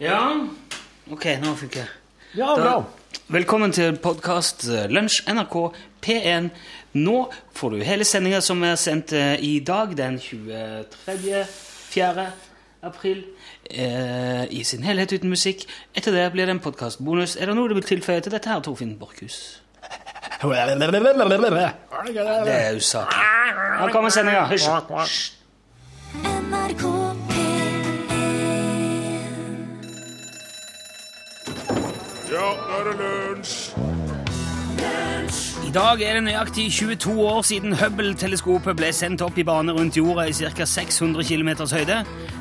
Ja, ok, nå fikk jeg Ja, bra. Velkommen til podkast Lunsj NRK P1. Nå får du hele sendinga som er sendt eh, i dag, den 23. 4. april, eh, i sin helhet uten musikk. Etter det blir det en podkastbonus. Er det noe du vil tilføye til dette her, Torfinn Borchhus? Det er usaklig. Her kommer sendinga. Hysj. I dag er det nøyaktig 22 år siden Hubble-teleskopet ble sendt opp i bane rundt jorda i ca. 600 km høyde.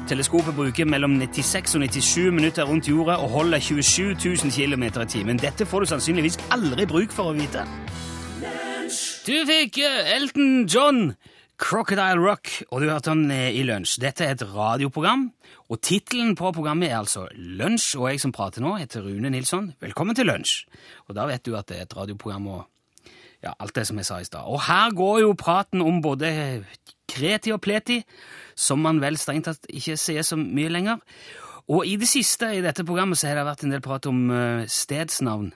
Teleskopet bruker mellom 96 og 97 minutter rundt jorda og holder 27 000 km i timen. Dette får du sannsynligvis aldri bruk for å vite. Du fikk eh, Elton John, Crocodile Rock, og du hørte han eh, i Lunsj. Dette er et radioprogram, og tittelen på programmet er altså Lunsj, og jeg som prater nå, heter Rune Nilsson. Velkommen til Lunsj. Og da vet du at det er et radioprogram og ja, alt det som jeg sa i stad. Og her går jo praten om både kreti og pleti, som man vel strengt tatt ikke sier så mye lenger. Og i det siste i dette programmet så har det vært en del prat om eh, stedsnavn.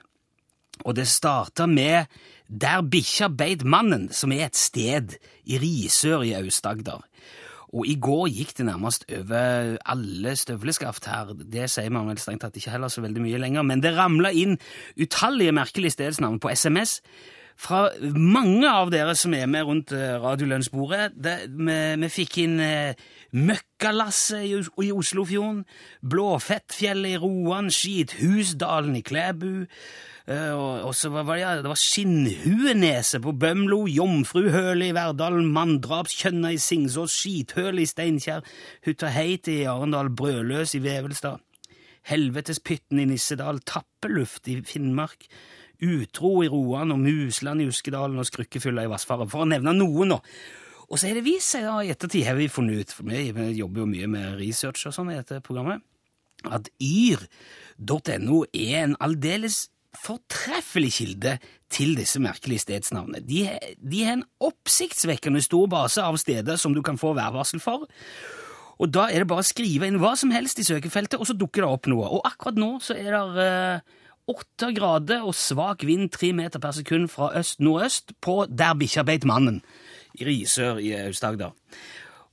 Og det starta med Der bikkja beit mannen, som er et sted i Risør i Aust-Agder. Og i går gikk det nærmest over alle støvleskaft her. Det sier man vel strengt tatt ikke heller så veldig mye lenger, men det ramla inn utallige merkelige stedsnavn på SMS fra mange av dere som er med rundt eh, radiolunsjbordet. Vi, vi fikk inn eh, Møkkalasset i, i Oslofjorden, Blåfettfjellet i Roan, Skithusdalen i Klæbu. eh, og, og så var var det, ja, det var Skinnhueneset på Bømlo, Jomfruhølet i Verdalen, Manndrapskjønna i Singsås, Skithølet i Steinkjer, Hutta i Arendal, Brødløs i Vevelstad. Helvetespytten i Nissedal, Tappeluft i Finnmark, Utro i Roan og Musland i Uskedalen og Skrukkefylla i Vassfaret, for å nevne noen. nå. Og så er det vist seg da, i ettertid, har vi funnet ut, for vi jobber jo mye med research og sånn i dette programmet, at yr.no er en aldeles fortreffelig kilde til disse merkelige stedsnavnene. De, de har en oppsiktsvekkende stor base av steder som du kan få værvarsel for, og da er det bare å skrive inn hva som helst i søkefeltet, og så dukker det opp noe. Og akkurat nå så er det åtte grader og svak vind tre meter per sekund fra øst-nordøst på Der bikkja beit mannen, i Risør i Aust-Agder.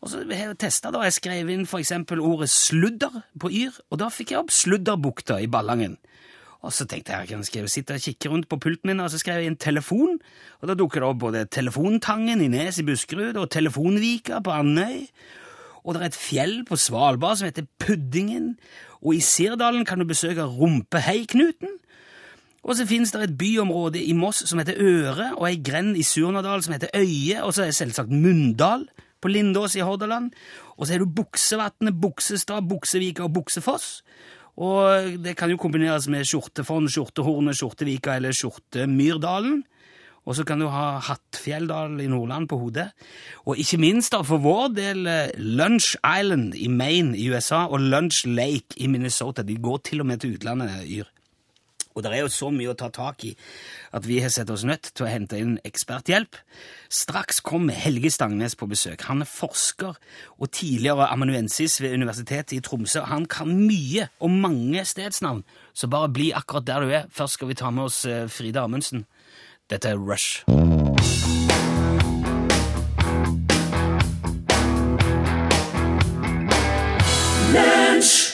Og så har jeg testa da, jeg skrev inn for eksempel ordet sludder på yr, og da fikk jeg opp Sludderbukta i Ballangen. Og så tenkte jeg jeg kan sitte og kikke rundt på pulten min, og så skrev jeg inn telefon, og da dukker det opp både Telefontangen i Nes i Buskerud og Telefonvika på Andøy. Og det er et fjell på Svalbard som heter Puddingen, og i Sirdalen kan du besøke Rumpeheiknuten. Og så finnes det et byområde i Moss som heter Øre, og ei grend i Surnadal som heter Øye, og så er det selvsagt Munndal på Lindås i Hordaland. Og så er du Buksevatnet, Buksestad, Buksevika og Buksefoss. Og det kan jo kombineres med Skjortefond, Skjortehornet, Skjortevika eller Skjortemyrdalen. Og så kan du ha Hattfjelldal i Nordland på hodet. Og ikke minst da, for vår del eh, Lunch Island i Maine i USA og Lunch Lake i Minnesota. De går til og med til utlandet, Yr. Og det er jo så mye å ta tak i at vi har sett oss nødt til å hente inn eksperthjelp. Straks kommer Helge Stangnes på besøk. Han er forsker og tidligere amanuensis ved Universitetet i Tromsø. Han kan mye om mange stedsnavn, så bare bli akkurat der du er. Først skal vi ta med oss eh, Frida Amundsen. Dette er Rush.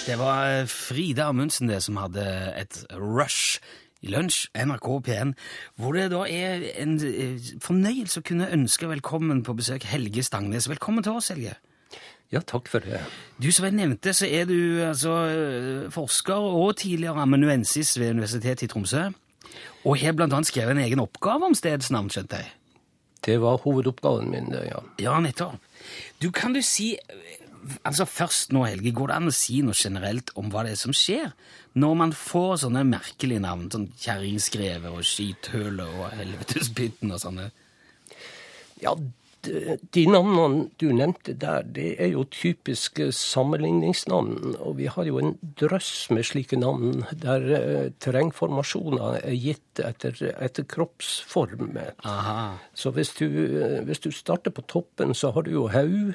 Det var eh, Frida Amundsen det som hadde et rush i lunsj, NRK P1, hvor det da er en eh, fornøyelse å kunne ønske velkommen på besøk Helge Stangnes. Velkommen til oss, Helge. Ja, takk for det. Du som jeg nevnte, så er du altså eh, forsker og tidligere amanuensis ved Universitetet i Tromsø. Og har annet skrevet en egen oppgave om stedsnavn, skjønte jeg. Det var hovedoppgaven min, ja. Ja, nettopp. Du, kan du si Altså Først nå, Helge, går det an å si noe generelt om hva det er som skjer når man får sånne merkelige navn? Sånn Kjerringskrevet og skithølet og Helvetespytten og sånne. Ja, de, navnene du nevnte der, det er jo typiske sammenligningsnavn. Og vi har jo en drøss med slike navn der eh, terrengformasjoner er gitt etter, etter kroppsform. Aha. Så hvis du, eh, hvis du starter på toppen, så har du jo haug,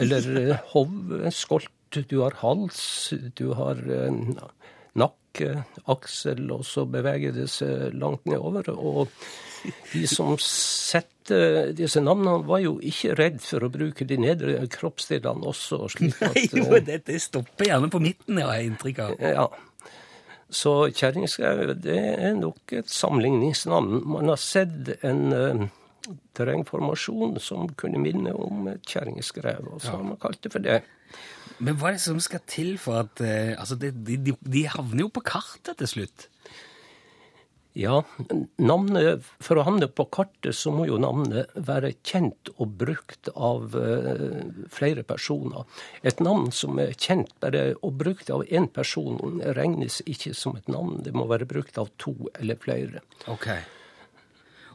eller eh, hov, skolp, du har hals, du har eh, nakke, aksel, og så beveger det seg langt nedover. Og de som sette disse navnene, var jo ikke redd for å bruke de nedre kroppsdelene også. slik at... Nei, jo, eh, det, det stopper gjerne på midten, har jeg inntrykk av. Ja. Så kjerringskau, det er nok et sammenligningsnavn. Man har sett en eh, terrengformasjon som kunne minne om kjerringskrev, og så har man kalt det for det. Men hva er det som skal til for at eh, Altså, det, de, de, de havner jo på kartet til slutt. Ja, navnet, For å havne på kartet så må jo navnet være kjent og brukt av eh, flere personer. Et navn som er kjent bare og brukt av én person, regnes ikke som et navn. Det må være brukt av to eller flere. Ok.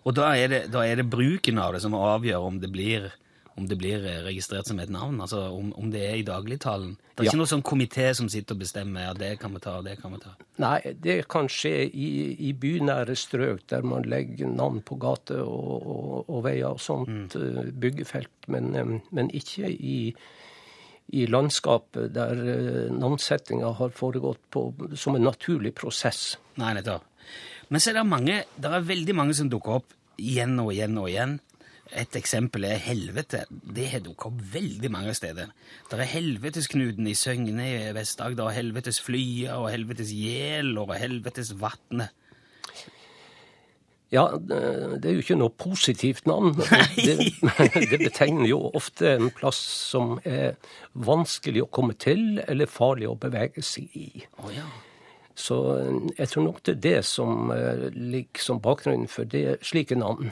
Og da er, det, da er det bruken av det som avgjør om det blir, om det blir eh, registrert som et navn? Altså om, om det er i dagligtalen? Det er Ja. ikke noe sånn komité som sitter og bestemmer ja, det kan vi ta, og det kan vi ta? Nei, det kan skje i, i bynære strøk der man legger navn på gater og, og, og veier og sånt, mm. byggefelt, men, eh, men ikke i, i landskapet der eh, navnsettinga har foregått på, som en naturlig prosess. Nei, nettopp. Men så er det mange, det er veldig mange som dukker opp igjen og igjen og igjen. Et eksempel er helvete. Det har dukket opp veldig mange steder. Der er Helvetesknuten i Søgne i Vest-Agder, Helvetes Flya og Helvetes Gjeler og Helvetes Vatnet. Ja, det er jo ikke noe positivt navn. og Det, det betegner jo ofte en plass som er vanskelig å komme til, eller farlig å bevege seg i. Oh, ja. Så eh, jeg tror nok det er det som eh, ligger som bakgrunn for det, slike navn.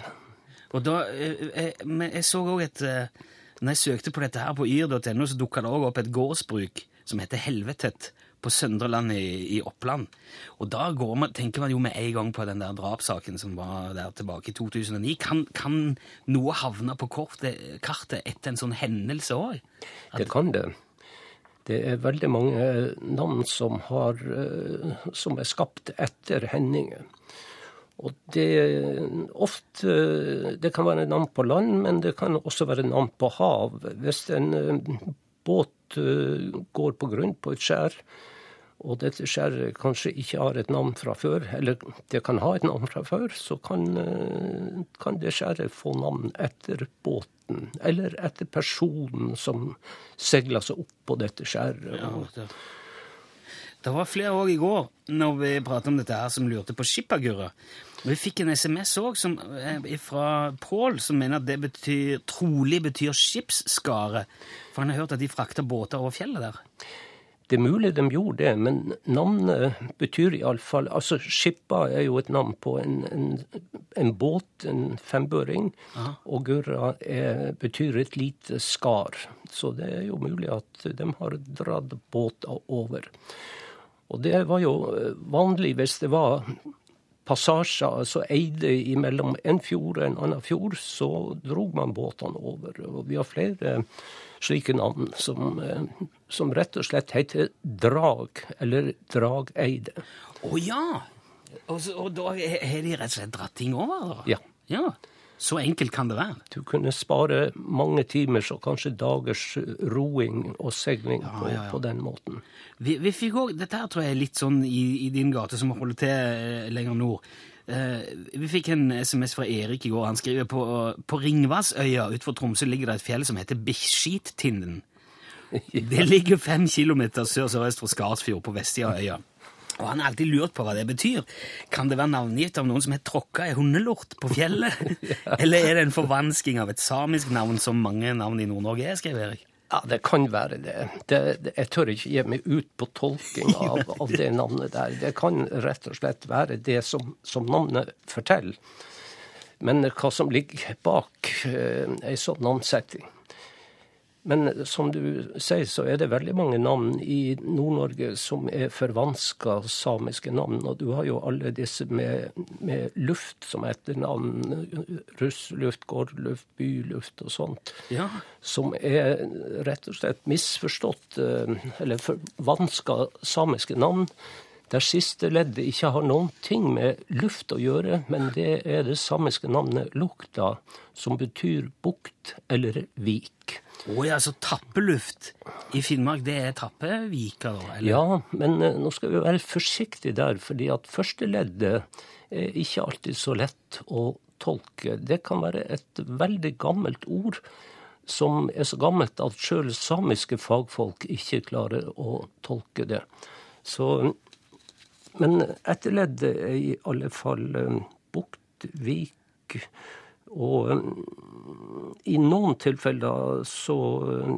Og da, eh, eh, men jeg så også et eh, Når jeg søkte på dette her på yr.no, så dukka det også opp et gårdsbruk som heter Helvetet på Søndreland i, i Oppland. Og da man, tenker man jo med en gang på den der drapssaken som var der tilbake i 2009. Kan, kan noe havne på kortet, kartet etter en sånn hendelse òg? Det kan det. Det er veldig mange navn som, har, eh, som er skapt etter hendinger. Og det ofte Det kan være navn på land, men det kan også være navn på hav. Hvis en eh, båt eh, går på grunn på et skjær, og dette skjæret kanskje ikke har et navn fra før, eller det kan ha et navn fra før, så kan, eh, kan det skjæret få navn etter båten, eller etter personen som seiler seg opp på dette skjæret. Ja, det, det var flere òg i går når vi pratet om dette her, som lurte på skippergurra. Vi fikk en SMS òg fra Pål, som mener at det betyr, trolig betyr skipsskare. For han har hørt at de frakter båter over fjellet der. Det er mulig de gjorde det, men navnet betyr iallfall Altså, skippa er jo et navn på en, en, en båt, en fembøring, og gurra er, betyr et lite skar. Så det er jo mulig at de har dratt båter over. Og det var jo eh, vanlig hvis det var passasjer, altså eide imellom en fjord og en annen fjord, så drog man båtene over. Og vi har flere slike navn som, eh, som rett og slett heter drag, eller drageide. Å ja! Og, og da har de rett og slett dratt ting over? da? Ja. ja. Så enkelt kan det være. Du kunne spare mange timers og kanskje dagers roing og seiling på, ja, ja. på den måten. Vi, vi fikk også, Dette her tror jeg er litt sånn i, i din gate, som holder til eh, lenger nord. Eh, vi fikk en SMS fra Erik i går. Han skriver på, på Ringvassøya utenfor Tromsø ligger det et fjell som heter Biskittinden. Det ligger fem kilometer sør-sørøst for Skarsfjord på vestsida av øya. Og han har alltid lurt på hva det betyr. Kan det være navngitt av noen som har tråkka ei hundelort på fjellet? Eller er det en forvansking av et samisk navn som mange navn i Nord-Norge er, skriver Erik. Ja, det kan være det. det, det jeg tør ikke gi meg ut på tolking av, av det navnet der. Det kan rett og slett være det som, som navnet forteller. Men hva som ligger bak eh, ei sånn navnsetting Men som du sier, så er det veldig mange navn i Nord-Norge som er forvanska samiske navn. Og du har jo alle disse med, med luft som etternavn. Russluft, gårdluft, byluft og sånt Ja. som er rett og slett misforstått, eh, eller forvanska samiske navn Der siste leddet ikke har noen ting med luft å gjøre, men det er det samiske navnet lukta, som betyr bukt eller vik. Å ja, så tappeluft i Finnmark, det er tappevika, da? Eller? Ja, men eh, nå skal vi være forsiktige der, fordi at første leddet er ikke alltid så lett å tolke. Det kan være et veldig gammelt ord som er så gammelt at sjøl samiske fagfolk ikke klarer å tolke det. Så, men etterleddet er i alle fall Buktvik. og eh, i noen tilfeller så eh,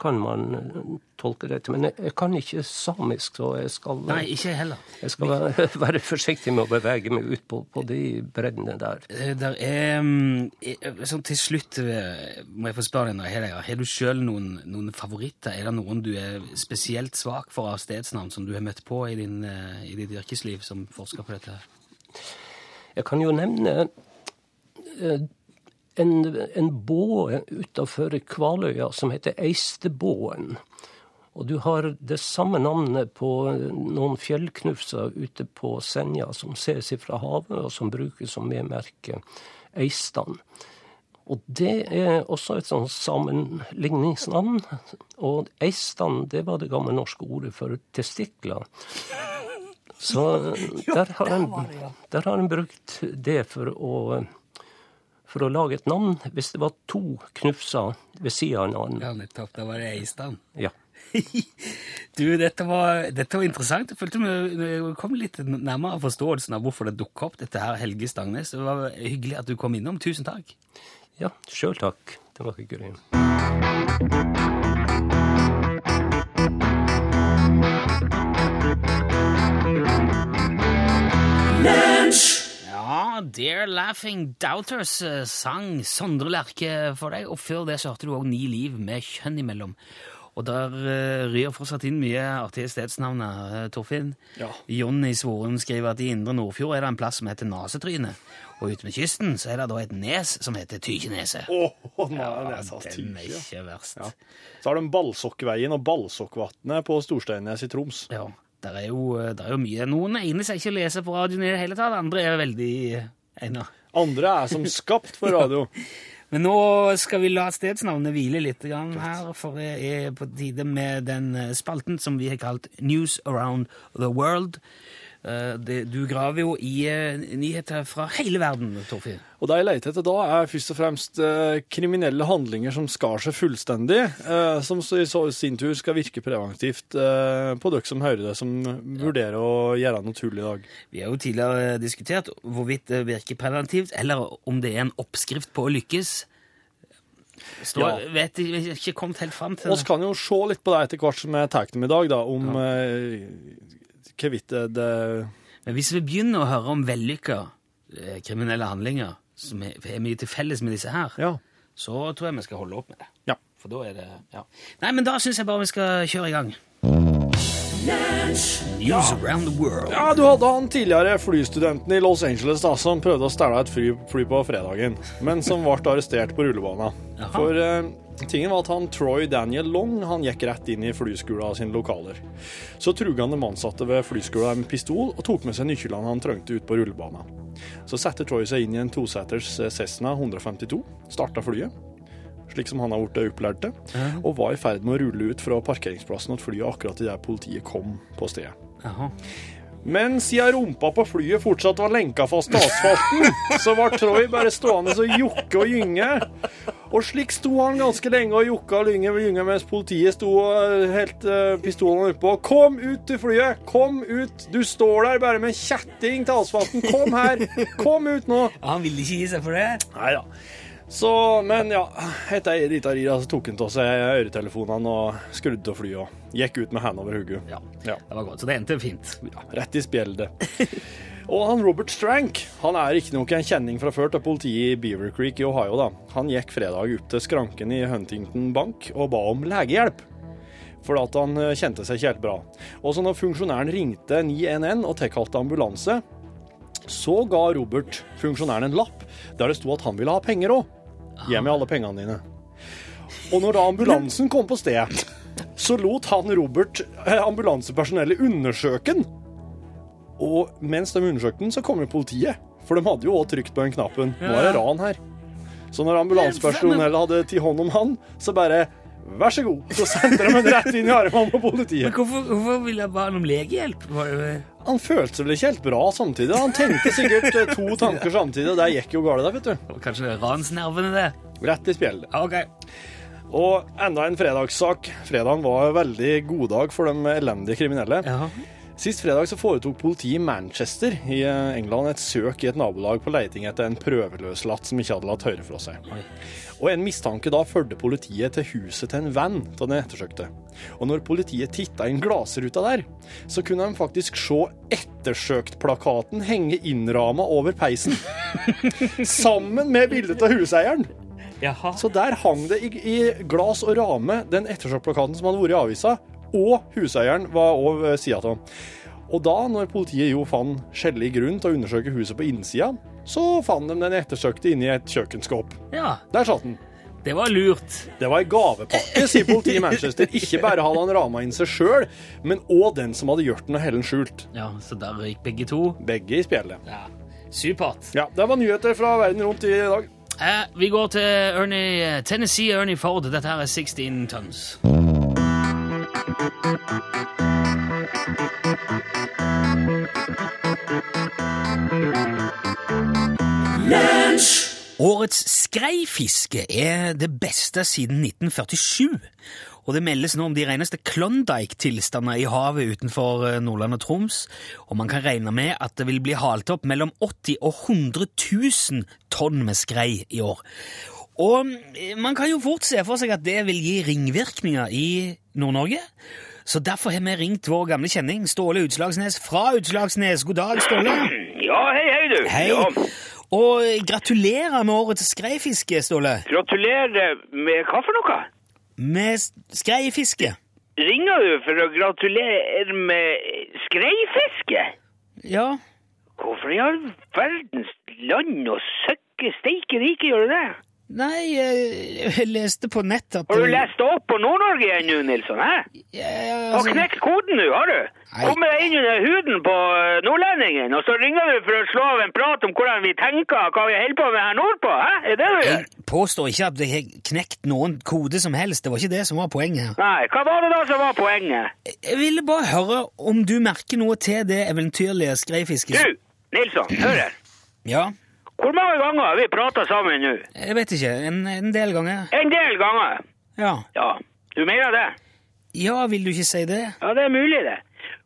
kan man eh, tolke dette. Men jeg, jeg kan ikke samisk, så jeg skal, Nei, ikke heller. jeg skal være, være forsiktig med å bevege meg ut på, på de breddene der. Eh, Der er mm, eh, sånn Til slutt eh, må jeg få spørre deg, Heidegger, har du sjøl noen, noen favoritter? Er det noen du er spesielt svak for av stedsnavn, som du har møtt på i, din, eh, i ditt yrkesliv som forsker på dette? Jeg kan jo nevne eh, en, en båe utafor Kvaløya som heter Eistebåen. Og du har det samme navnet på noen fjellknufser ute på Senja som ses fra havet, og som brukes som medmerke Eistan. Og det er også et sånn sammenligningsnavn. Og Eistan, det var det gamle norske ordet for testikler. Så der har en, der har en brukt det for å, for å lage et navn hvis det var to knufser ved sida av hverandre. Ja, nettopp. Da var det Eistan. Ja. Du, dette var, dette var interessant. Jeg følte vi kom litt nærmere forståelsen av hvorfor det dukka opp, dette her, Helge Stangnes. Det var hyggelig at du kom innom. Tusen takk. ja, sjøl takk. Det var hyggelig. Ja, Dear Laughing Doubters eh, sang Sondre Lerche for deg, og før det så hørte du òg Ni liv med kjønn imellom. Og der uh, ryr fortsatt inn mye artige stedsnavn, uh, Torfinn. Ja. Jonny Svoren skriver at i Indre Nordfjord er det en plass som heter Nasetryne. Og ute med kysten så er det da et nes som heter Tykeneset. Åh, nei, det er så den er ikke verst. Ja. Så har de Ballsokkveien og Ballsokkvatnet på Storsteinnes i Troms. Ja, der er, jo, det er jo mye. Noen egner seg ikke å lese på radioen i det hele tatt, andre er veldig egnet. Andre er som skapt for radio. Men nå skal vi la stedsnavnet hvile litt grann her, for det er på tide med den eh, spalten som vi har kalt News Around the World. Eh, det, du graver jo i eh, nyheter fra hele verden, Torfinn. Og det jeg leter etter da, er først og fremst eh, kriminelle handlinger som skar seg fullstendig, som i så sin tur skal virke preventivt på dere som hører det, som vurderer å gjøre noe tull i dag. Vi har jo tidligere diskutert hvorvidt det virker preventivt, eller om det er en oppskrift på å lykkes. Står, Ja. vet jeg, jeg ikke kommet helt fram til det. Vi kan jo se litt på det etter hvert som jeg tar dem i dag, da, om eh, hvorvidt det, det Men hvis vi begynner å høre om vellykka eh, kriminelle handlinger som er mye til felles med disse her, Ja. så tror jeg vi skal holde opp med det. Ja. For da er det ja. Nei, men da syns jeg bare vi skal kjøre i gang. News around the world. Ja, du hadde han tidligere flystudenten i Los Angeles da, som prøvde å stjele et fly, fly på fredagen, men som ble arrestert på rullebanen. Jaha. For eh, tingen var at han Troy Daniel Long han gikk rett inn i flyskolen sine lokaler. Så truga han de ansatte ved flyskolen med pistol og tok med seg nøklene han trengte ut på rullebanen. Så satte Troy seg inn i en toseters eh, Cessna 152, starta flyet, slik som han har blitt opplært til, og var i ferd med å rulle ut fra parkeringsplassen til flyet akkurat idet politiet kom på stedet. Aha. Men siden rumpa på flyet fortsatt var lenka fast til asfalten, så var Troy bare stående og jokke og gynge. Og slik sto han ganske lenge og jokka og gynge, mens politiet sto og helt uh, pistolen oppå. Kom ut til flyet! Kom ut! Du står der bare med kjetting til asfalten. Kom her! Kom ut nå! Ja, Han ville ikke gi seg for det? Nei da. Så, men ja, etter ei lita ri så tok han av seg øretelefonene og skrudde av flyet og gikk ut med hendene over hodet. Ja. Ja. Det var godt, så det endte fint. Ja, rett i spjeldet. Og han Robert Strank han er riktignok en kjenning fra før til politiet i Beaver Creek i Ohio. da. Han gikk fredag opp til skranken i Huntington Bank og ba om legehjelp. For at han eh, kjente seg ikke helt bra. Og så når funksjonæren ringte 911 og tilkalte ambulanse, så ga Robert funksjonæren en lapp der det sto at han ville ha penger òg. Gi meg alle pengene dine. Og når da ambulansen kom på stedet, så lot han Robert eh, ambulansepersonellet undersøke den. Og mens de undersøkte den, så kom jo politiet. For de hadde jo òg trykt på den knappen. Nå er det ran her. Så når ambulansepersonellet hadde tatt hånd om han, så bare Vær så god. Så sendte de ham rett inn i armene på politiet. Men hvorfor, hvorfor ville jeg bare om legehjelp? Han følte seg vel ikke helt bra samtidig. Han tenkte sikkert eh, to tanker samtidig, og det gikk jo galt, vet du. Kanskje er ransnervene, det? Rett i spjeldet. Ok. Og enda en fredagssak. Fredagen var en veldig god dag for de elendige kriminelle. Ja. Sist fredag så foretok politiet i Manchester i eh, England et søk i et nabolag på leiting etter en prøveløslatt som ikke hadde latt høre fra seg. Og en mistanke da førte politiet til huset til en venn av den ettersøkte. Og når politiet titta inn glassruta der, så kunne de faktisk se ettersøkt-plakaten henge innrama over peisen. Sammen med bildet av huseieren. Jaha. Så der hang det i, i glass og rame den ettersøkt-plakaten som hadde vært i avisa, og huseieren var òg sida av. Og da, når politiet jo fant skjellig grunn til å undersøke huset på innsida, så fant de den ettersøkte inni et kjøkkenskap. Ja, Der satt den. det var lurt. Det var ei gavepakke, sier politiet i Manchester. Ikke bare hadde han rama inn seg sjøl, men òg den som hadde gjort den og hellen skjult. Ja, så der røyk begge to. Begge i spjeldet. Ja, supert. Ja, det var nyheter fra verden rundt i dag. Eh, vi går til Ernie, Tennessee Ernie Ford. Dette her er 16 tons. Årets skreifiske er det beste siden 1947. Og det meldes nå om de reneste Klondyke-tilstander i havet utenfor eh, Nordland og Troms. Og man kan regne med at det vil bli halt opp mellom 80 og 100 000 tonn med skrei i år. Og eh, man kan jo fort se for seg at det vil gi ringvirkninger i Nord-Norge. Så derfor har vi ringt vår gamle kjenning Ståle Utslagsnes fra Utslagsnes. God dag, Ståle. Ja, hei, hei, du. Hei. Ja, Og gratulerer med årets skreifiske, Ståle. gratulerer med hva for noe? Med skreifiske. Ringer du for å gratulere med skreifiske? Ja. Hvorfor i all verdens land og søkke steike rike gjør du det? Nei, jeg leste på nett at Har du lest opp på Nord-Norge igjen nå, Nilsson? hæ? Ja, Har altså, knekt koden nå, har du? Nei. Kommer deg inn under huden på eh, nordlendingen, og så ringer du for å slå av en prat om hvordan vi tenker, hva vi holder på med her nordpå, hæ? Er det det du gjør? jeg påstår ikke at jeg har knekt noen kode som helst. Det var ikke det som var poenget. Nei, hva var det da som var poenget? Jeg ville bare høre om du merker noe til det eventyrlige skreifisket. Du, Nilsson, hør her. Ja, Hvor mange ganger har vi prata sammen nå? jeg vet ikke. En, en del ganger. En del ganger. Ja. Ja, du mener det? Ja, vil du ikke si det? Ja, det er mulig det.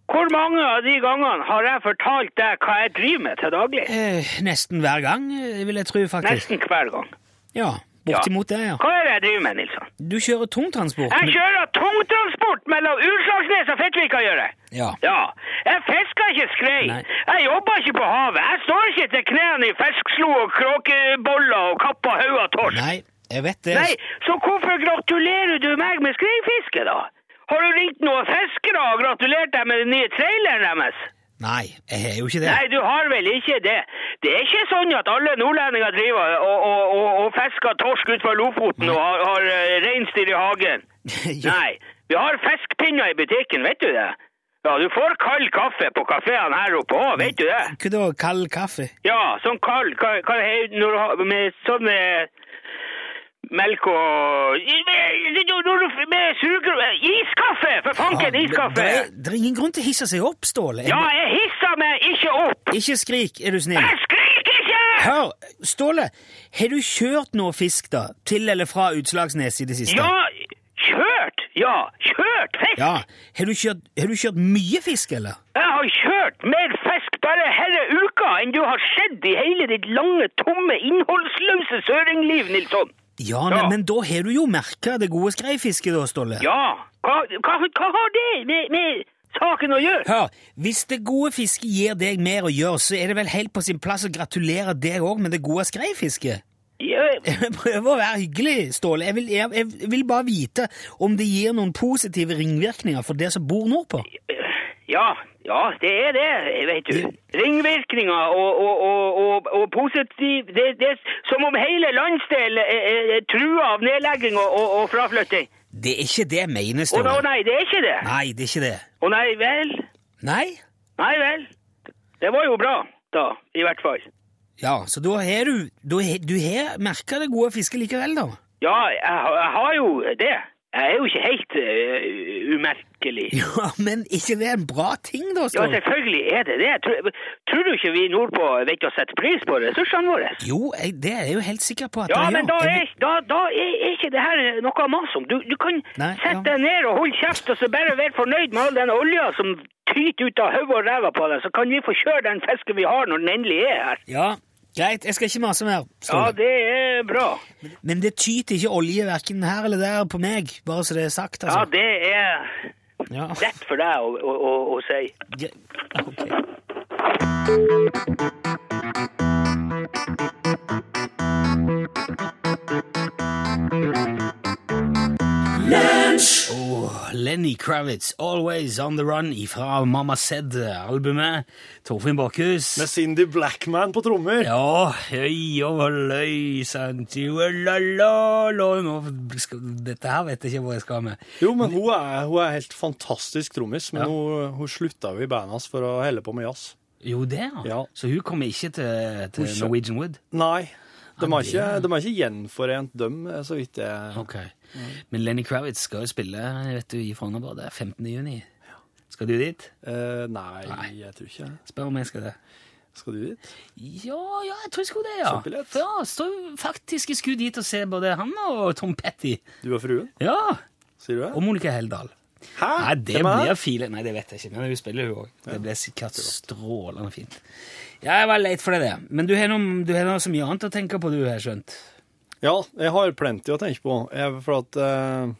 Hvor mange av de gangene har jeg fortalt deg hva jeg driver med til daglig? Eh, nesten hver gang, eh, vil jeg tro, faktisk. Nesten hver gang. Ja, bortimot det, ja. Hva er det jeg driver med, Nilsson? Du kjører tungtransport. Jeg men- kjører tungtransport mellom Utslagsnes og Fettvika, gjør jeg. Ja. Ja, jeg fisker ikke skrei. Nei. Jeg jobber ikke på havet. Jeg står ikke til knærne i feskslo og kråkeboller og kappa haug av torsk. Nei, jeg vet det. Nei, så hvorfor gratulerer du meg med skreifiske, da? Har du ringt noen fiskere og gratulert dem med den nye traileren deres? Nei, jeg har jo ikke det. Nei, du har vel ikke det. Det er ikke sånn at alle nordlendinger driver og, og, og, og fisker torsk utenfor Lofoten og har, har eh, reinsdyr i hagen. Nei, vi har fiskepinner i butikken, vet du det? Ja, du får kald kaffe på kaféene her oppe òg, vet du det? Hva da? Kald kaffe? Ja, sånn kald, hva, hva når du har med sånn med melk og med, når du- suger... Iskaffe! For fanken, Ja, iskaffe! Det, er- det er ingen grunn til å hisse seg opp, Ståle. Jeg- Ja, jeg hisser meg ikke opp! Ikke skrik, er du snill. Jeg skriker ikke! Hør, Ståle, har du kjørt noe fisk da, til eller fra Utslagsnes i det siste? Ja, kjørt! Ja, kjørt fisk! Ja, Har du kjørt, har du kjørt mye fisk, eller? Jeg har kjørt mer fisk bare herre uka enn du har sett i hele ditt lange, tomme, innholdsløse søringliv, Nilsson. Ja. Men, men da har du jo merka det gode skreifisket, da, Ståle. Ja, hva, hva, hva har det med, med saken å gjøre? Hør, hvis det gode fisket gir deg mer å gjøre, så er det vel helt på sin plass å gratulere deg òg med det gode skreifisket? Jeg prøver å være hyggelig, Ståle. Jeg vil, jeg, jeg vil bare vite om det gir noen positive ringvirkninger for det som bor nordpå. ja, ja, det er det, vet du. Ringvirkninger og, og, og, og, positiv det, det er som om hele landsdelen er, er, er trua av nedlegging og, fraflytting. Det er ikke det jeg mener, Å da, nei, det er ikke det. Nei, det er ikke det. Å nei vel? Nei? Nei vel? Det var jo bra, da, i hvert fall. Ja, så da har du Du har merka det gode fisket likevel, da? Ja, jeg, jeg har jo det. Jeg er jo ikke helt uh, umerkelig. Ja, men ikke det er en bra ting, da? Ja, selvfølgelig er det det. Tror, tror du ikke vi nordpå vet å sette pris på ressursene våre? Jo, jeg, det er jeg jo helt sikker på at Ja, det men da gjør. er, da, da er ikke det her noe mas om. Du, du kan Nei, sette ja. deg ned og holde kjeft, og så bare være fornøyd med all den olja som tyter ut av hodet og ræva på deg, så kan vi få kjøre den fisken vi har når den endelig er her. Ja, greit. Jeg skal ikke mase mer. Ja, det er bra. Men det tyter ikke olje verken her eller der på meg, bare så det er sagt, Ja, altså. det er Ja. lett for deg å, å, å, å si. Gre- ok. Oh, Lenny Kravitz, 'Always On The Run' ifra Mamma Said-albumet. Torfinn Bakhus. Med Cindy Blackman på trommer. Ja, høy og løy, sant jo, la, la, la. Nå skal, Dette her vet jeg ikke hvor jeg skal med. Jo, men hun er, hun er helt fantastisk trommis, men Ja. hun, hun slutta jo i bandet hans for å helle på med jazz. Jo, det, ja. Ja. Så hun kommer ikke til, til Norwegian Wood? Nei, de har ikke, de har ikke gjenforent dem, så vidt jeg okay. Men Lenny Kravitz skal jo spille vet du, i Frogner det er 15. juni. Skal du dit? eh, nei, Nei. jeg tror ikke Spør om jeg skal det. Skal du dit? Ja, ja, jeg tror jeg skulle det, ja. For ja, står faktisk jeg skulle dit og se både han og Tom Petty. Du og fruen, Ja, sier du det? og Monica Heldal. Hæ? Nei, det blir file. Nei, det vet jeg ikke, men hun spiller jo òg. Det blir sikkert strålende fint. Ja, jeg var leit for det, det. Men du har noe, du har noe så mye annet å tenke på, du, har skjønt. Ja, jeg har plenty å tenke på. Jeg, for at eh,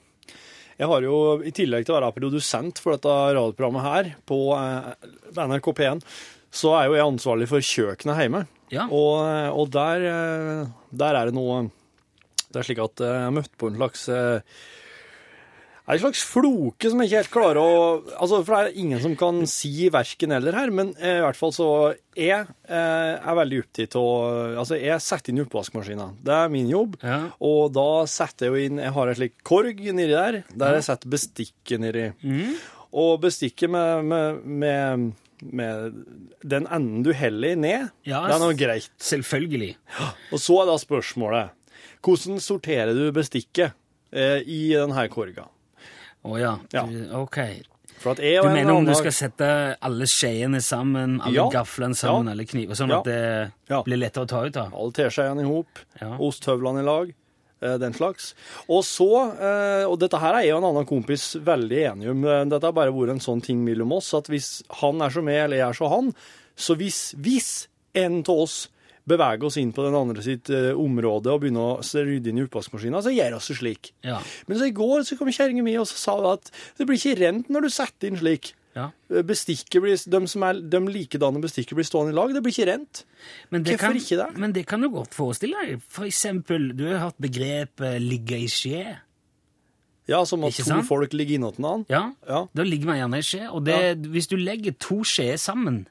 jeg har jo, i tillegg til å være produsent for dette radioprogrammet her på eh, NRK P1, så er jo jeg ansvarlig for kjøkkenet hjemme. Ja. Og, eh, og der, eh, der er det noe Det er slik at eh, jeg har møtt på en slags eh, er en slags floke som jeg ikke helt klarer å altså For det er ingen som kan si verken eller her, men eh, i hvert fall så Jeg eh, er veldig opptatt av Altså, jeg setter inn i oppvaskmaskina. Det er min jobb. Ja. Og da setter jeg jo inn Jeg har en slik korg nedi der, der jeg setter bestikket nedi. Mm. Og bestikket med, med, med, med den enden du heller ned, Ja, det er noe greit. Selvfølgelig. Og så er da spørsmålet Hvordan sorterer du bestikket eh, i denne korga? Å ja. Ja. Du, ok. Du mener om du skal sette alle skjeene sammen, alle Ja. gaflene sammen, Ja. alle kniver, sånn Ja. at det Ja. blir lettere å ta ut av? Alle teskjeene i hop, Ja. osthøvlene i lag, eh, den slags. Og så, eh, og dette her er jeg og en annen kompis veldig enige om, eh, dette har bare vært en sånn ting mellom oss, at hvis han er som meg, eller jeg er som han, så hvis, hvis en av oss beveger oss inn på den andre sitt eh, område og begynne å rydde inn i oppvaskmaskina, så gjør vi det slik. Ja. Men så i går så kom kjerringa mi og så sa at det blir ikke rent når du setter inn slik. ja. Bestikket blir, de, som er, de likedanne bestikket blir stående i lag, det blir ikke rent. Men det Hvorfor kan, ikke det? Men det kan du godt forestille deg. For eksempel, du har hørt begrepet 'ligge i skje'. Ja, som at to sant? folk ligger innåt hverandre. Ja, Ja. Da ligger man gjerne i skje. Og det, hvis du legger to skjeer sammen,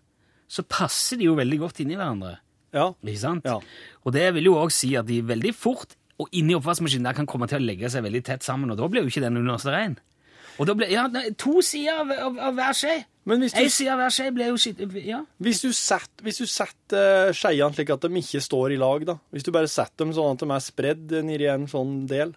så passer de jo veldig godt inni hverandre. Ja. Ikke sant? Ja. Og det vil jo òg si at de veldig fort og inni oppvaskmaskinen der kan komme til å legge seg veldig tett sammen, og da blir jo ikke den underste rein. Og da blir, ja, To sider av, av, av hver skje. Men hvis du, side av hver skje blir jo skitt... Ja. hvis du setter, sett, uh, skeiene slik at de ikke står i lag, da Hvis du bare setter dem sånn at de er spredd nedi en sånn del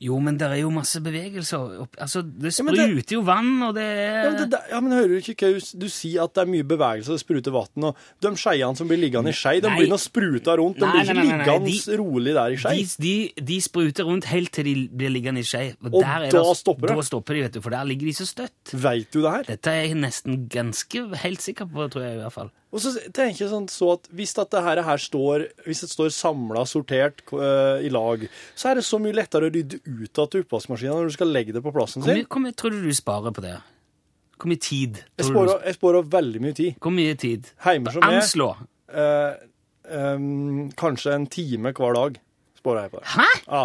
Jo, men det er jo masse bevegelser. Altså, det Ja, det- spruter jo vann, og det er ja men, det, ja, men hører du ikke hva du- sier at det er mye bevegelse det spruter vann, og de skeiene som blir liggende i skei, de Nei. begynner å sprute rundt. De Nei, blir ikke nei, liggende de- rolig der i skei. de, de, de spruter rundt helt til de blir liggende i skje. Og er da det- stopper det? Da stopper de, vet du, for der ligger de så støtt. Veit du det her? Dette er jeg nesten ganske helt sikker på, tror jeg i hvert fall. Og så tenker jeg sånn så at hvis dette her, her står Hvis det står samla, sortert uh, i lag, så er det så mye lettere å rydde ut av oppvaskmaskinen når du skal legge det på plassen sin. hvor mye tror du du sparer på det? Hvor mye tid? Jeg spårer, jeg sparer veldig mye tid. Hvor mye tid? Hjemme som jeg, Anslå. eh, em, kanskje en time hver dag sparer jeg på det. Hæ? Ja.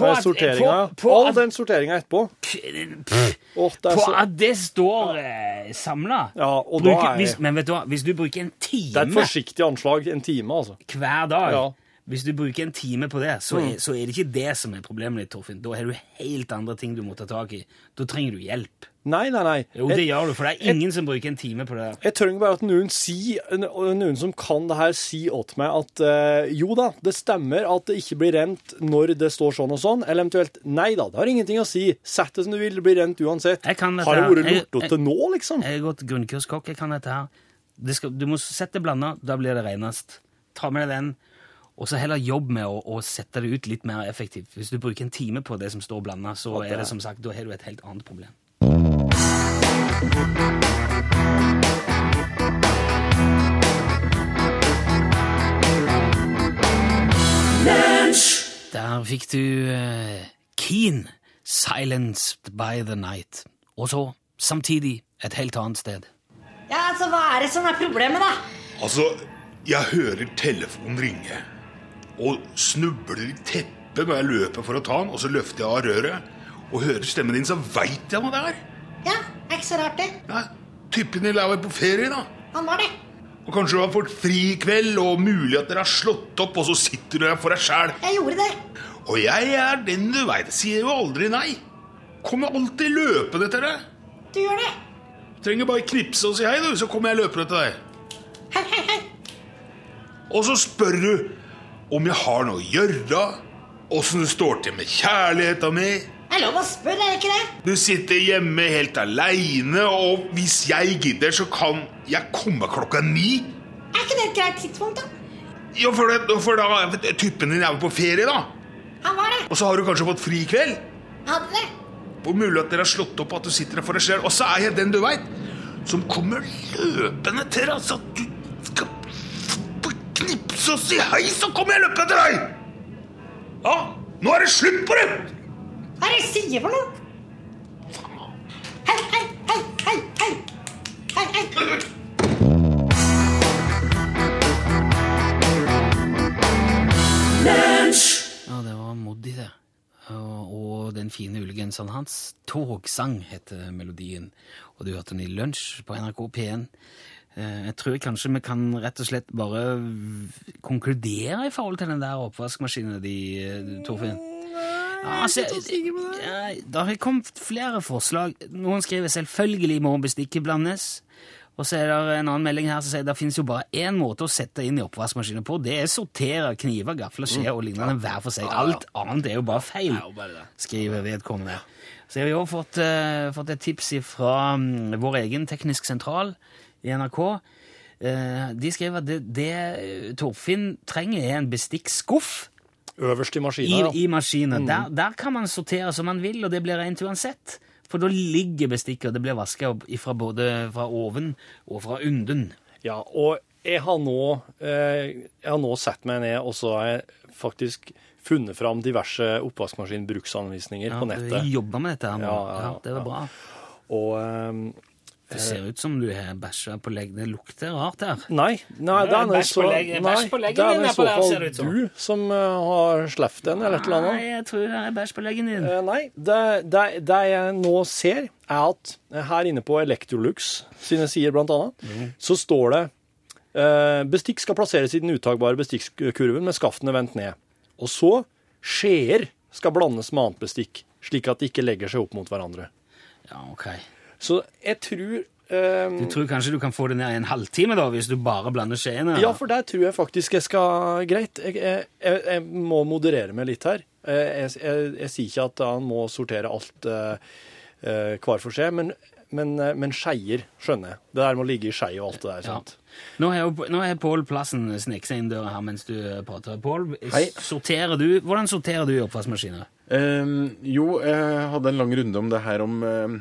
På at- sorteringa. på- All den sorteringa etterpå. Er På så at det står eh, samla? Ja, og da er hvis, Men vet du hva, hvis du bruker en time Det er et forsiktig anslag. En time, altså. hver dag Ja. Hvis du bruker en time på det, så Mm. er, så er det ikke det som er problemet ditt, Torfinn. Da har du helt andre ting du må ta tak i. Da trenger du hjelp. Nei, nei, nei. Jo, det gjør du, for det er ingen som bruker en time på det. jeg trenger bare at noen, si, noen som kan det her, si åt meg at uh, jo da, det stemmer at det ikke blir rent når det står sånn og sånn, eller eventuelt nei da, det har ingenting å si. Sett det som du vil, det blir rent uansett. Jeg kan dette Har det vært lortete nå, liksom? Jeg har gått grunnkurskokk, jeg kan dette her. Det skal, du må sette det blanda, da blir det renest. Ta med deg den, og så heller jobb med å, å sette det ut litt mer effektivt. Hvis du bruker en time på det som står blanda, så er det som sagt, da har du et helt annet problem. Der fikk du uh, Keen, 'Silenced by the Night'. Og så, samtidig, et helt annet sted. Ja, altså, Hva er det som er problemet, da? Altså, jeg hører telefonen ringe. Og snubler i teppet når jeg løper for å ta den, og så løfter jeg av røret. Og hører stemmen din, så veit jeg hva det er. Ja, det er ikke så rart, det. Ja, Typen din er vel på ferie, da. Han var det. Og kanskje du har fått fri i kveld, og mulig at dere har slått opp, og så sitter du der for deg sjæl. Jeg gjorde det. Og jeg er den du veit, sier jo aldri nei. Kommer alltid løpende til deg. Du gjør det. Trenger bare knipse og si hei, du, så kommer jeg løpende til deg. Hei, hei, hei. Og så spør du om jeg har noe å gjøre, åssen det står til med kjærligheta mi. Det er lov å spørre, er det ikke det? Du sitter hjemme helt aleine, og hvis jeg gidder, så kan jeg komme klokka ni. Er ikke det et greit tidspunkt, da? Ja, for, det, for da Typen din er jo på ferie, da. Han var det. Og så har du kanskje fått fri i kveld. Hadde det. Hvor mulig at dere har slått opp at du sitter der for deg selv. Og så er jeg den du veit, som kommer løpende til deg, Altså, at du skal knipse og si hei, så kommer jeg løpende til deg! Ja, nå er det slutt på det! Hva er det jeg sier for noe? Hei, hei, hei, hei, hei. Hei, hei. Ja, det var Moddi, det. Og, den fine ullgenseren hans. 'Togsang' heter melodien. Og du hørte den i lunsj på NRK P1. Eh, Jeg tror kanskje vi kan rett og slett bare konkludere i forhold til den der oppvaskmaskinen di, Torfinn. Ja, altså, ja, det har kommet flere forslag. Noen skriver 'selvfølgelig må bestikket blandes'. Og så er det en annen melding her som sier det finnes jo bare én måte å sette inn i oppvaskmaskinen på. Det er sortere kniver, gafler, skjeer og lignende hver for seg. Alt annet er jo bare feil, skriver vedkommende. Så har vi også fått, uh, fått et tips fra um, vår egen teknisk sentral i NRK. Uh, de skriver at det, det Torfinn trenger, er en bestikkskuff Øverst i i, maskinen, ja. i maskinen. Der, der kan man sortere som man vil, og det blir rent uansett. For da ligger bestikket, og det blir vaska fra både fra oven og fra unden. Ja, og jeg har nå, eh, jeg har nå sett meg ned, og så har jeg faktisk funnet fram diverse oppvaskmaskinbruksanvisninger på du nettet. jobber med dette her nå. Ja, ja, Ja, det var ja. bra. Og eh, Det ser ut som du har bæsja på leggen. Det lukter rart her. Nei, nei, det er nå så, på leggen- nei, bæsj på leggen det er på der, ser det ut som. du som eh, har sluppet den, eller et eller Nei, jeg tror det er bæsj på leggen din. Uh, Nei, det, det, det jeg nå ser, er at her inne på Electrolux sine sider, blant annet, Mm. så står det uh, bestikk skal plasseres i den uttagbare bestikkurven med skaftene vendt ned. Og så skjeer skal blandes med annet bestikk, slik at de ikke legger seg opp mot hverandre. Ja, ok. Så jeg tror eh, Du tror kanskje du kan få det ned i en halvtime, da, hvis du bare blander skjeene? Ja, for der tror jeg faktisk jeg skal Greit, jeg, jeg, jeg, må moderere meg litt her. Eh, Jeg, jeg, sier ikke at han må sortere alt eh, hver for seg, men, men, men skeier skjønner jeg. Det der må ligge i skei og alt det der. Sant? Jo- nå har Pål Plassen sneket seg inn døra her mens du prater. Pål, sorterer du, hvordan sorterer du i oppvaskmaskiner? Ehm, jo, jeg hadde en lang runde om det her om eh,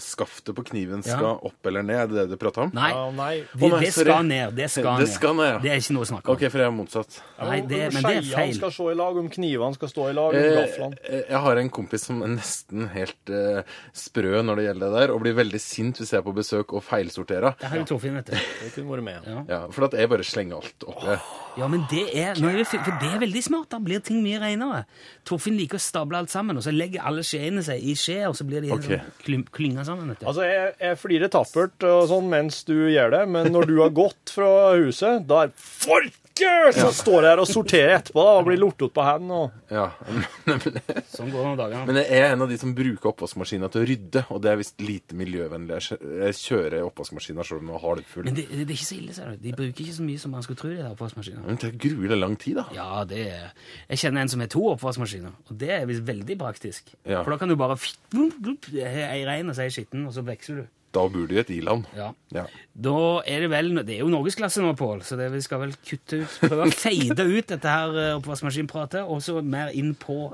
skaftet på kniven Ja. skal opp eller ned. Er det det du prata om? Nei, Ja, nei. det, Å, nei, det sorry. skal ned. Det skal Det ned. skal ned, ja. Det er ikke noe å snakke om. Ok, for jeg er motsatt. Nei, det, Om men det er skeiene feil. skal stå i lag, om knivene skal stå i lag, om Eh, gaflene. eh, jeg har en kompis som er nesten helt eh, sprø når det gjelder det der, og blir veldig sint hvis jeg er på besøk og feilsorterer. Det har jo Torfinn, vet du. Det kunne vært med. Ja. Ja, for at jeg bare slenger alt oppi. Ja, men det er, nå er for det er veldig smart. Da blir ting mye renere. Torfinn liker å stable alt sammen, og så legger alle skjeene seg i skje, og så blir de okay. sånn klynga sammen. vet du. Altså, jeg, jeg flirer tappert og sånn mens du gjør det, men når du har gått fra huset, da er For Så står jeg her og sorterer etterpå da, og blir lortet på hendene. Og... Ja. Sånn går det om dagene. Men jeg er en av de som bruker oppvaskmaskina til å rydde, og det er visst lite miljøvennlig. Jeg kjører oppvaskmaskina sjøl om den er halvfull. Men det, det er ikke så ille, ser du. De bruker ikke så mye som man skulle tro. de der. Men det er gruelig lang tid, da. Ja, det er Jeg kjenner en som har to oppvaskmaskiner, og det er visst veldig praktisk. Ja. For da kan du bare Ei rein og ei skitten, og så veksler du. Da bor du i et i-land. Ja. Ja. Da er det vel Det er jo norgesklasse nå, Pål, så det, vi skal vel kutte ut Prøve å fade ut dette her eh, oppvaskmaskinpratet, og så mer inn på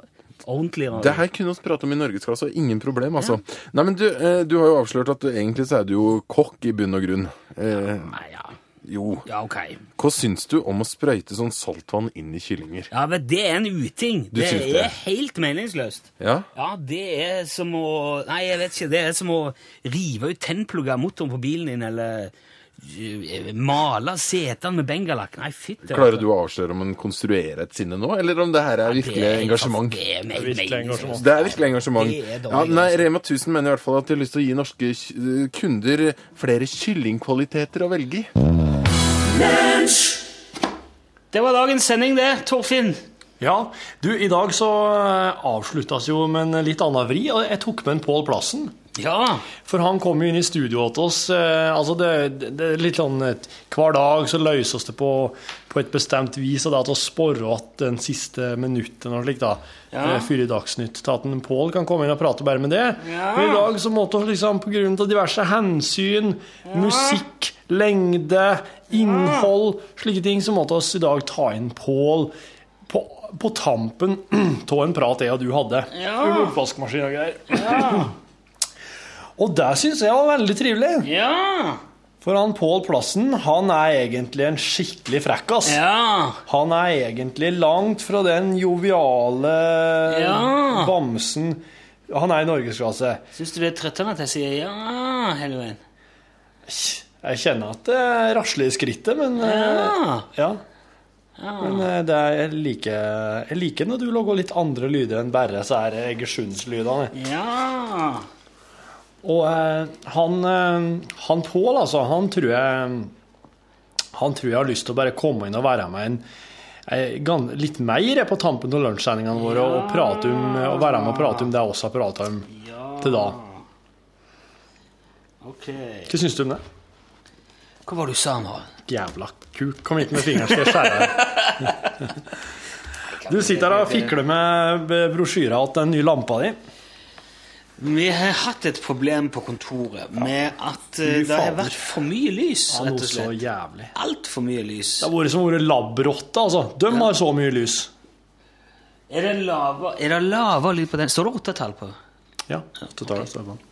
ordentligere. Det her kunne vi prate om i norgesklasse, og ingen problem, altså. Nei, men du, eh, du har jo avslørt at du, egentlig så er du jo kokk i bunn og grunn. Eh, Nei, ja. Jo. ja, ok. Hva syns du om å sprøyte sånn saltvann inn i kyllinger? Ja, men det er en uting. Du det syns er helt meningsløst. Ja? Ja, det er som å Nei, jeg vet ikke. Det er som å rive ut tennplugger av motoren på bilen din, eller eh, male setene med bengalakk. Nei, fytti. Klarer du å avsløre om en konstruerer et sinne nå, eller om det her er virkelig engasjement? Det er, virkelig engasjement. Det er virkelig engasjement. Det er dårlig Ja, nei. Rema 1000 mener i hvert fall at de har lyst til å gi norske kunder flere kyllingkvaliteter å velge i. Det var dagens sending, det, Torfinn. Ja, du, i dag så eh, avsluttes jo med en litt annen vri, og jeg tok med en Pål Plassen. Ja. For han kom jo inn i studio til oss. Eh, altså det, det, er litt sånn et, Hver dag så løses det på, på et bestemt vis, og det er til å spore att den siste minutten og slikt, da. Ja. Ja. Før i Dagsnytt. Til at en Pål kan komme inn og prate bare med det. Ja. Men i dag så måtte vi liksom på grunn av diverse hensyn, musikk, lengde, innhold, slike ting, så måtte oss i dag ta inn Pål på, på tampen av en prat jeg og du hadde. Ja. Oppvaskmaskin og greier. Og det syns jeg var veldig trivelig. Ja. For han Pål Plassen, han er egentlig en skikkelig frekkas. Ja. Han er egentlig langt fra den joviale Ja. bamsen Han er i norgesklasse. Syns du det er trøttende at jeg sier ja hele veien? Jeg kjenner at det rasler i skrittet, men eh, Ja. ja. Men eh, det er, jeg, liker, jeg liker når du lager litt andre lyder enn bare så er Egersundslydene. Ja. Og eh, han, eh, han Pål, altså, han tror jeg Han tror jeg har lyst til å bare komme inn og være med en en litt mer på tampen av lunsjsendingene våre og, prate om, og være med og prate om det jeg også har prata om til da. Ok. Hva syns du om det? Hva var det du sa nå? Jævla kuk. Kom hit med fingeren, skal jeg skjære deg. Du sitter her og fikler med brosjyra til den nye lampa di. Vi har hatt et problem på kontoret med at eh, det har vært for mye lys, rett og slett. Altfor mye lys. Det har vært som å være labrotte, altså. De har så mye lys. Er det lavere, er lyd på den? Står det åttetall på? Ja, totalt står det på.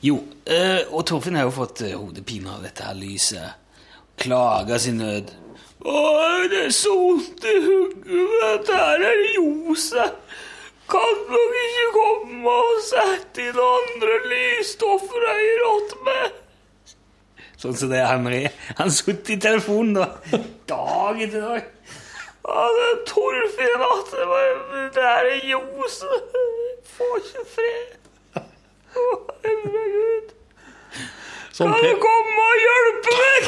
Jo, eh, og Torfinn har jo fått eh, hodepine av dette her lyset. Klager sin nød. Å, det er så vondt i hodet. Her er ljoset. Kan dere ikke komme og sette inn andre lysstoffer jeg rått med? Sånn som det er Henry. Han sitter i telefonen da. Dag etter dag. Ja, det er Torfinn at det, det er ljoset. Får ikke fred. Herregud. Sånn Kan du komme og hjelpe meg?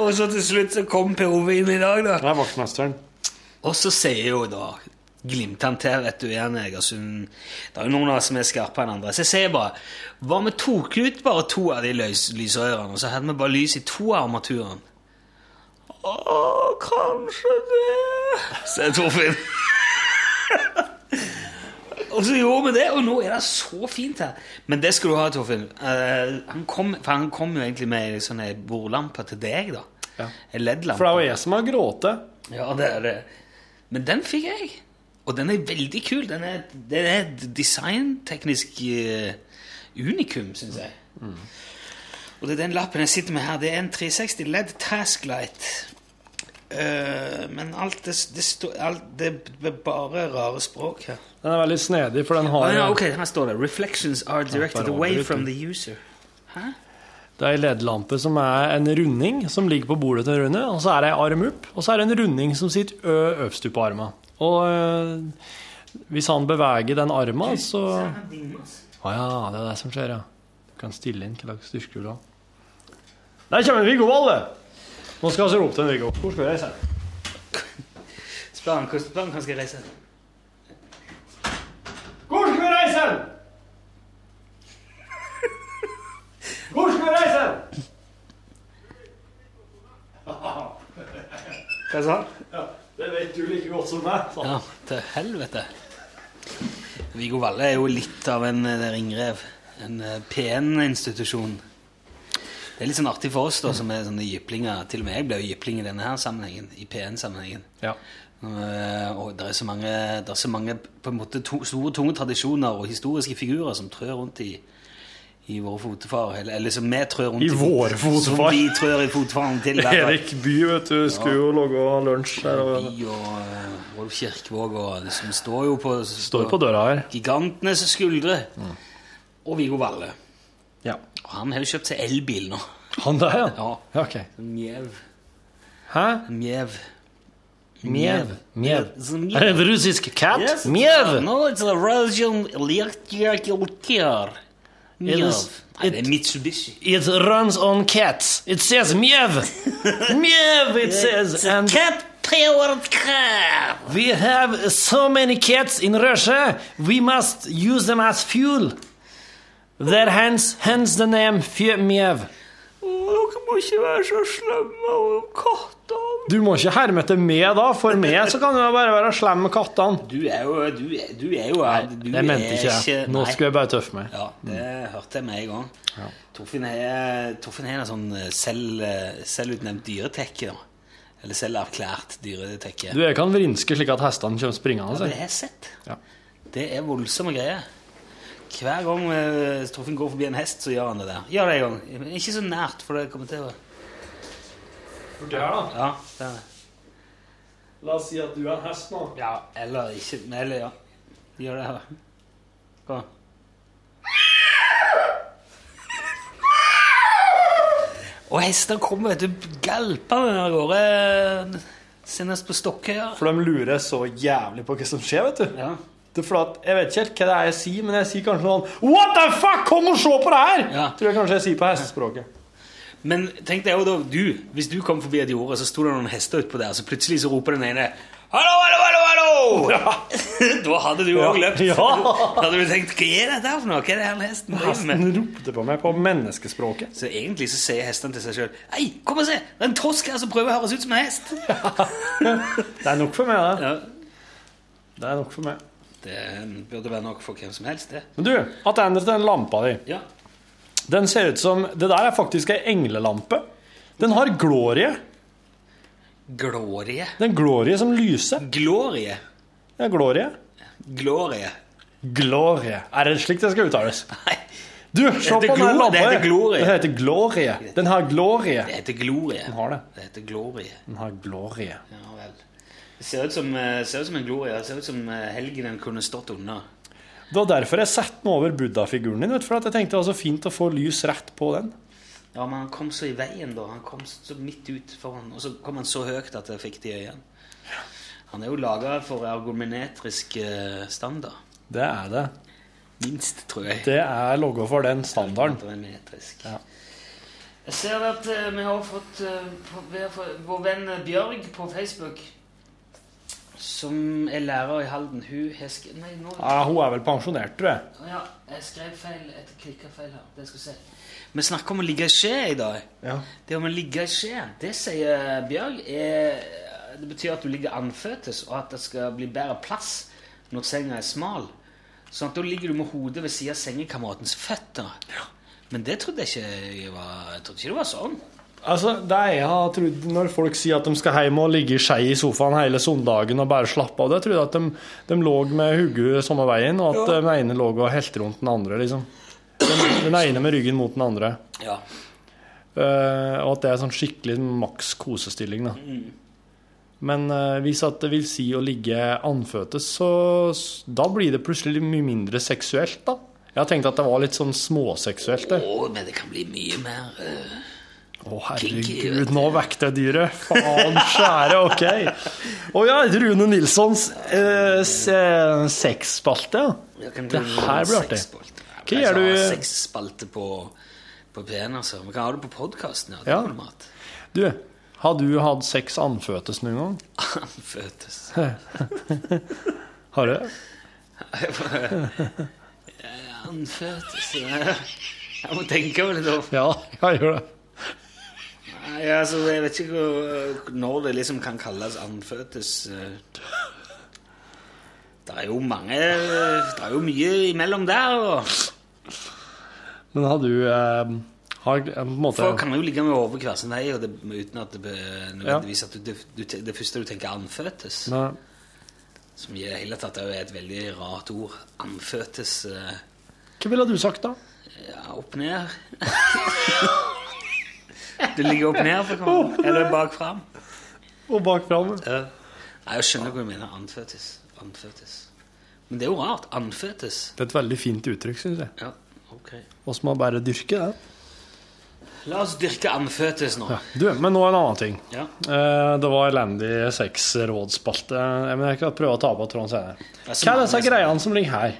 og så til slutt så kom Per Ove inn i dag, da. Det er vaktmesteren. Og så sier jo da Glimter til, vet du, igjen Egersund. Det er jo noen av oss som er skarpere enn andre. Så jeg sier bare Hva om vi tok ut bare to av de lys, lysrørene, og så hadde vi bare lys i to av armaturene? Å, kanskje det sier Torfinn. Og så gjorde vi det, og nå er det så fint her. Men det skal du ha, Torfinn. Uh, han kom, for han kom jo egentlig med en sånn bordlampe til deg, da. Ja. LED-lampe. For det jo jeg som har grått. Ja, det er det. Men den fikk jeg. Og den er veldig kul. Den er, den er et designteknisk uh, unikum, syns jeg. Og det er den lappen jeg sitter med her. Det er en 360 LED Tasklight. Eh, men alt det, det, står- alt, det er bare rare språk her. Den er veldig snedig, for den har oh, ja, ok, her står det 'Reflections are directed away from the user'. Hæ? Det er ei LED-lampe som er en runding som ligger på bordet til Rune, og så er det ei arm opp, og så er det en runding som sitter øverst på armen. Og ø, hvis han beveger den armen, så Å ja, det er det som skjer, ja. Du kan stille inn hva slags styrke du vil ha. Der kommer Viggo Valle! Nå skal vi rope til Viggo. Hvor skal vi reise? Spør han hvordan han skal reise. Hvor skal vi reise? Hvor skal vi reise? Hva sa han? Ja, det vet du like godt som meg. Ja, til helvete. Viggo Valle er jo litt av en eh, ringrev. En eh, PN-institusjon. Det er litt sånn artig for oss da, som er sånne jyplinger. Til og med jeg ble jo jypling i denne her sammenhengen. I PN-sammenhengen. Ja. Eh, og det er så mange, er så mange på en måte to, store, tunge tradisjoner og historiske figurer som trør rundt i, i våre fotefar. Eller, eller som vi trør rundt I i våre fotefar? Som vi trør i fotefaren til. Der. Erik By, vet du, skulle jo lage lunsj her. Og... Vi og eh, Rolf Kirkvåg og det som står jo på, Står på døra her. gigantenes skuldre. Og Viggo Valle. Han har jo kjøpt seg elbil nå. Han der, ja? Ja. Ok. Mjev. Hæ? Mjev. Mjev. Mjev. It's a Mjev. Er det en russisk cat? Yes, Mjev! No, it's a Russian electrical Mjev. det er Mitsubishi. It runs on cats. It says Mjev. Mjev, it says. And Cat-powered car. we have so many cats in Russia, we must use them as fuel. There hands, hands the name Fjemjev. Dere må ikke være så slemme med kattene. Du må ikke herme etter meg da, for meg så kan du bare være slem med kattene. Du er jo Du er, du er jo du Det mente er ikke jeg. Nå skulle jeg bare tøffe meg. Ja, det hørte jeg med en gang. Torfinn er, Torfinn er en sånn eh, selv, eh, selvutnevnt dyretekke. da. Eller selverklært dyretekke. Du, jeg kan vrinske slik at hestene kommer springende. Ja, det så. har jeg sett. Ja. Det er voldsomme greier. Hver gang eh, Torfinn går forbi en hest, så gjør han det der. Gjør det en gang. Men Ikke så nært, for det kommer til å Der, da. Ja, det er det. La oss si at du er en hest nå. Ja, eller ikke Eller, ja. Gjør det her. Kom. Og hester kommer, vet du, galpende av gårde. Sendes på Stokkøya. For de lurer så jævlig på hva som skjer, vet du. Ja. Det for at, jeg vet ikke helt hva det er jeg sier, men jeg sier kanskje noe What the fuck, kom og se på det her! Ja. Tror jeg kanskje jeg sier på hestespråket. Men tenk deg jo da, du, hvis du kom forbi et jorde, så sto det noen hester utpå der, så plutselig så roper den ene Hallo, hallo, hallo, hallo! da hadde du òg Ja. løpt. Ja. hadde du tenkt Hva er dette for noe? Hva er det her hesten driver med? Hesten ropte på meg på menneskespråket. Så egentlig så sier hestene til seg sjøl Hei, kom og se! Det er en tosk her som prøver å høres ut som en hest. Det er nok for meg, det. Ja, Det er nok for meg. Det burde være nok for hvem som helst, det. Men du, tilbake til den lampa di. Ja. Den ser ut som Det der er faktisk ei englelampe. Den har glorie. Glorie. Er glorie som lyser. Glorie. Ja, glorie. Glorie. Glorie. Er det slik det skal uttales? Nei, Du, se på den lampa. det heter glorie. Det heter glorie. Den har glorie. det heter glorie. Den har det. Det heter glorie. Den har glorie. Ja vel. Ser ut som, eh, ser ut som en gloria. Ser ut som helgenen helgen den kunne stått unna. Det var derfor jeg satte den over buddha-figuren din. For at jeg tenkte det var så fint å få lys rett på den. Ja, men han kom så i veien, da. Han kom så midt ut foran, og så kom han så høyt at jeg fikk det i øynene. Han er jo laga for ergometrisk eh, standard. Det er det. Minst, tror jeg. Det er logga for den standarden. Ergometrisk. Ja. Jeg ser at eh, eh, vi har fått vår venn Bjørg på Facebook, som er lærer i Halden. Hun har skrevet Nei, nå Ja, hun er vel pensjonert, tror jeg. Ja, jeg skrev feil. Jeg klikka feil her. Det skal jeg se. Vi snakker om å ligge i skje i dag. Ja. Det om å ligge i skje, det sier Bjørg, er, det betyr at du ligger anføtes, og at det skal bli bedre plass når senga er smal. Sånn at da ligger du med hodet ved siden av sengekameratens føtter. Men det trodde jeg ikke jeg var, jeg trodde ikke det var sånn. Altså, det jeg har trodd Når folk sier at de skal hjem og ligge i skje i sofaen hele søndagen og bare slappe av, det trodde jeg at de, de lå med hodet samme veien, og at den ene lå og helte rundt den andre, liksom. Den, den ene med ryggen mot den andre. Ja. Uh, og at det er sånn skikkelig maks kosestilling, da. Men uh, hvis at det vil si å ligge anføtes, så da blir det plutselig mye mindre seksuelt, da. Jeg har tenkt at det var litt sånn småseksuelt. Å, men det kan bli mye mer eh, Å, oh, herregud, nå vekket jeg dyret. Faen skjære, ok. Å ja, Rune Nilssons eh, se- sexspalte. Det her blir artig. Hva gjør du Sexspalte på På P1, altså. Vi kan ha det på podkasten, ja. Du, har du hatt sex anføtes noen gang? Anføtes? Har du anføtes Jeg må tenke over det. Ja, jeg gjør det. Nei, altså, jeg vet ikke hvor- når det liksom kan kalles anføtes. eh. Det er jo mange Det er jo mye imellom der. Og Men har du eh, har, eh, på en måte, folk kan jo ligge med hodet hver sin vei og det, uten at det nødvendigvis at du, du, det første du tenker anføtes. Nei. Som i det hele tatt er et veldig rart ord. Anføtes eh, Hva ville du sagt, da? ja, opp ned. du ligger opp ned på hverandre. Eller bak fram. Og bak fram? Ja. Nei, jeg skjønner hva du mener. Anføtes. Anføtes. Men det er jo rart. Anføtes. Det er et veldig fint uttrykk, syns jeg. Ja, ok. Vi må bare dyrke det. La oss dyrke anføtes nå. Ja. Du, men nå en annen ting. Ja. Eh, det var elendig sexrådspalte. Jeg jeg ikke prøve å ta på tråden senere. Er Hva er disse greiene som ligger her?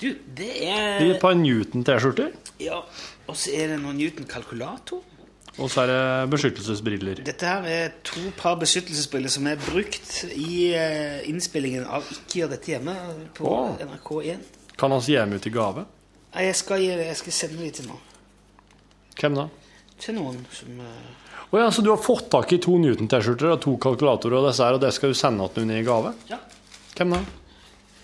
Du, det De er er på en Newton-T-skjorter, Ja, og så er det noen Newton-kalkulator. Og så er det beskyttelsesbriller. Dette her er to par beskyttelsesbriller som er brukt i eh, innspillingen av Ikke gjør dette hjemme på Å. NRK1. Kan han gi dem ut i gave? Nei, jeg skal, jeg skal sende dem til noen. Hvem da? Til noen som eh, Å ja, så du har fått tak i to Newton-T-skjorter og to kalkulatorer og disse her, og det skal du sende til noen i gave? Ja. Hvem da?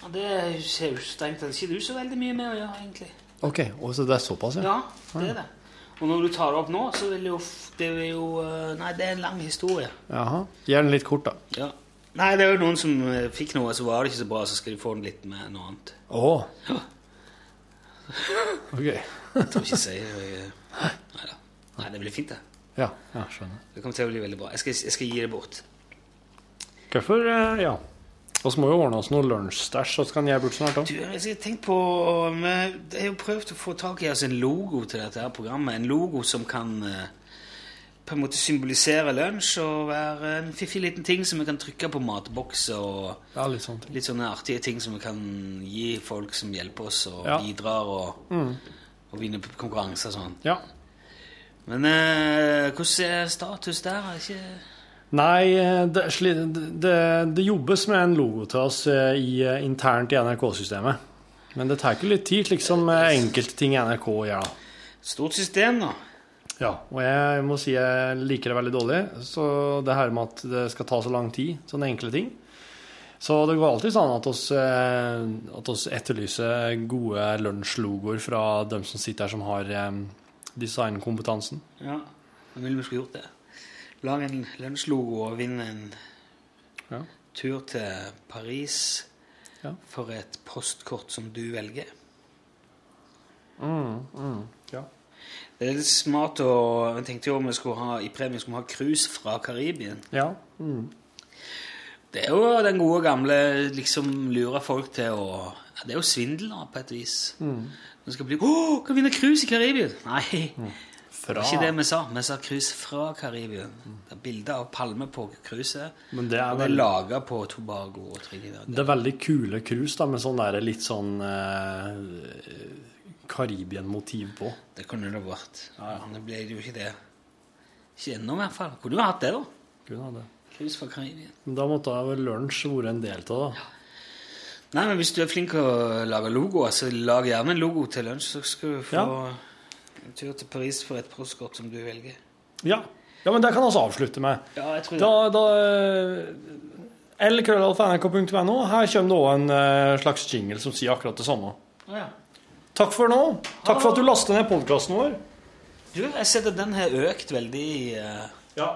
ja, Det ser jo strengt tatt ikke du så veldig mye med å gjøre, egentlig. Ok, og så det er såpass, ja. Ja, det er det. Og når du tar det opp nå, så vil jo Det er jo eh, Nei, det er en lang historie. Jaha. den litt kort, da. Ja. Nei, det er jo noen som eh, fikk noe, så var det ikke så bra, så skal de få den litt med noe annet. Å. Ja. Ok. Jeg tror ikke jeg sier det. Nei da. Nei, det blir fint, det. Ja, ja skjønner. Det kommer til å bli veldig bra. Jeg skal, jeg skal gi det bort. Hvorfor eh, Ja. Vi må jo ordne oss noe lunsjstæsj, så skal jeg bort snart òg. Du, jeg har på Jeg har jo prøvd å få tak i oss en logo til dette her programmet. En logo som kan eh, på en måte symbolisere lunsj og være en fiffig liten ting som vi kan trykke på matbokser og Ja, litt sånn. litt sånne artige ting som vi kan gi folk som hjelper oss og Ja. bidrar og, og vinner konkurranser og sånn. Ja. Men eh, hvordan er status der? Er ikke Nei, eh, det, det, det jobbes med en logo til oss eh, i, eh, internt i NRK-systemet. Men det tar ikke litt tid, slik som enkelte ting i NRK gjør. Stort system, da. Ja, og jeg må si jeg liker det veldig dårlig. Så det her med at det skal ta så lang tid, sånne enkle ting. Så det går alltid sånn at oss, at oss etterlyser gode lunsjlogoer fra dem som sitter her som har designkompetansen. Ja, da ville vi skulle gjort det. Lag en lunsjlogo og vinne en Ja. tur til Paris Ja. for et postkort som du velger. Ja. Det er litt smart å Jeg tenkte jo om vi skulle ha i premie skulle ha cruise fra Karibien. ja. Det er jo den gode gamle liksom lure folk til å Det er jo svindel, på et vis. Det skal bli 'Å, kan vinne cruise i Karibien!' Nei, det Fra. var ikke det vi sa. Vi sa cruise fra Karibien. Det er bilder av palme på cruiset. Men det er det veldig- laga på Tobago og Trinidad. Det er veldig kule cruise da, med sånn der litt sånn eh, Karibien-motiv på. Det kunne det vært. Ja, Det ble jo ikke det. Ikke ennå, i hvert fall. Kunne jo hatt det, da. Kunne ha det. Cruise fra Karibien. Men da måtte vel lunsj vært en del av det. Nei, men hvis du er flink til å lage logoer, så lag gjerne en logo til lunsj, så skal du få Ja. En tur til Paris for et postkort som du velger. Ja. ja, men det kan vi avslutte med. Ja, jeg tror det. Da, da lkrøllalfa.nrk.no. Her kommer det òg en eh, slags jingle som sier akkurat det samme. Ja. Takk for nå. Takk for at du lastet ned podkasten vår. Du, jeg ser at den har økt veldig Uh... Ja.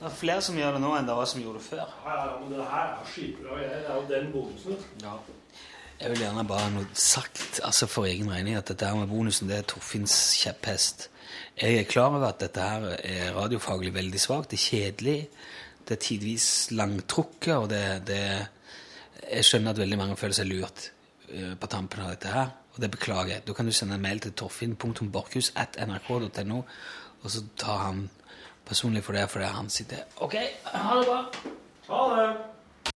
Det er flere som gjør det nå enn det var som gjorde det før. ja, men det her er skitbra. Det er jo den bonusen. Ja. Jeg vil gjerne bare ha noe sagt altså for egen regning at dette her med bonusen det er Torfinns kjepphest. Jeg er klar over at dette her er radiofaglig veldig svakt. Det er kjedelig. Det er tidvis langtrukket, og det, det Jeg skjønner at veldig mange føler seg lurt eh, på tampen av dette her, og det beklager jeg. Da kan du sende en mail til torfinn.borchhus.nrk.no, og så tar han personlig for det, for det er han sitter OK, ha det bra. Ha det.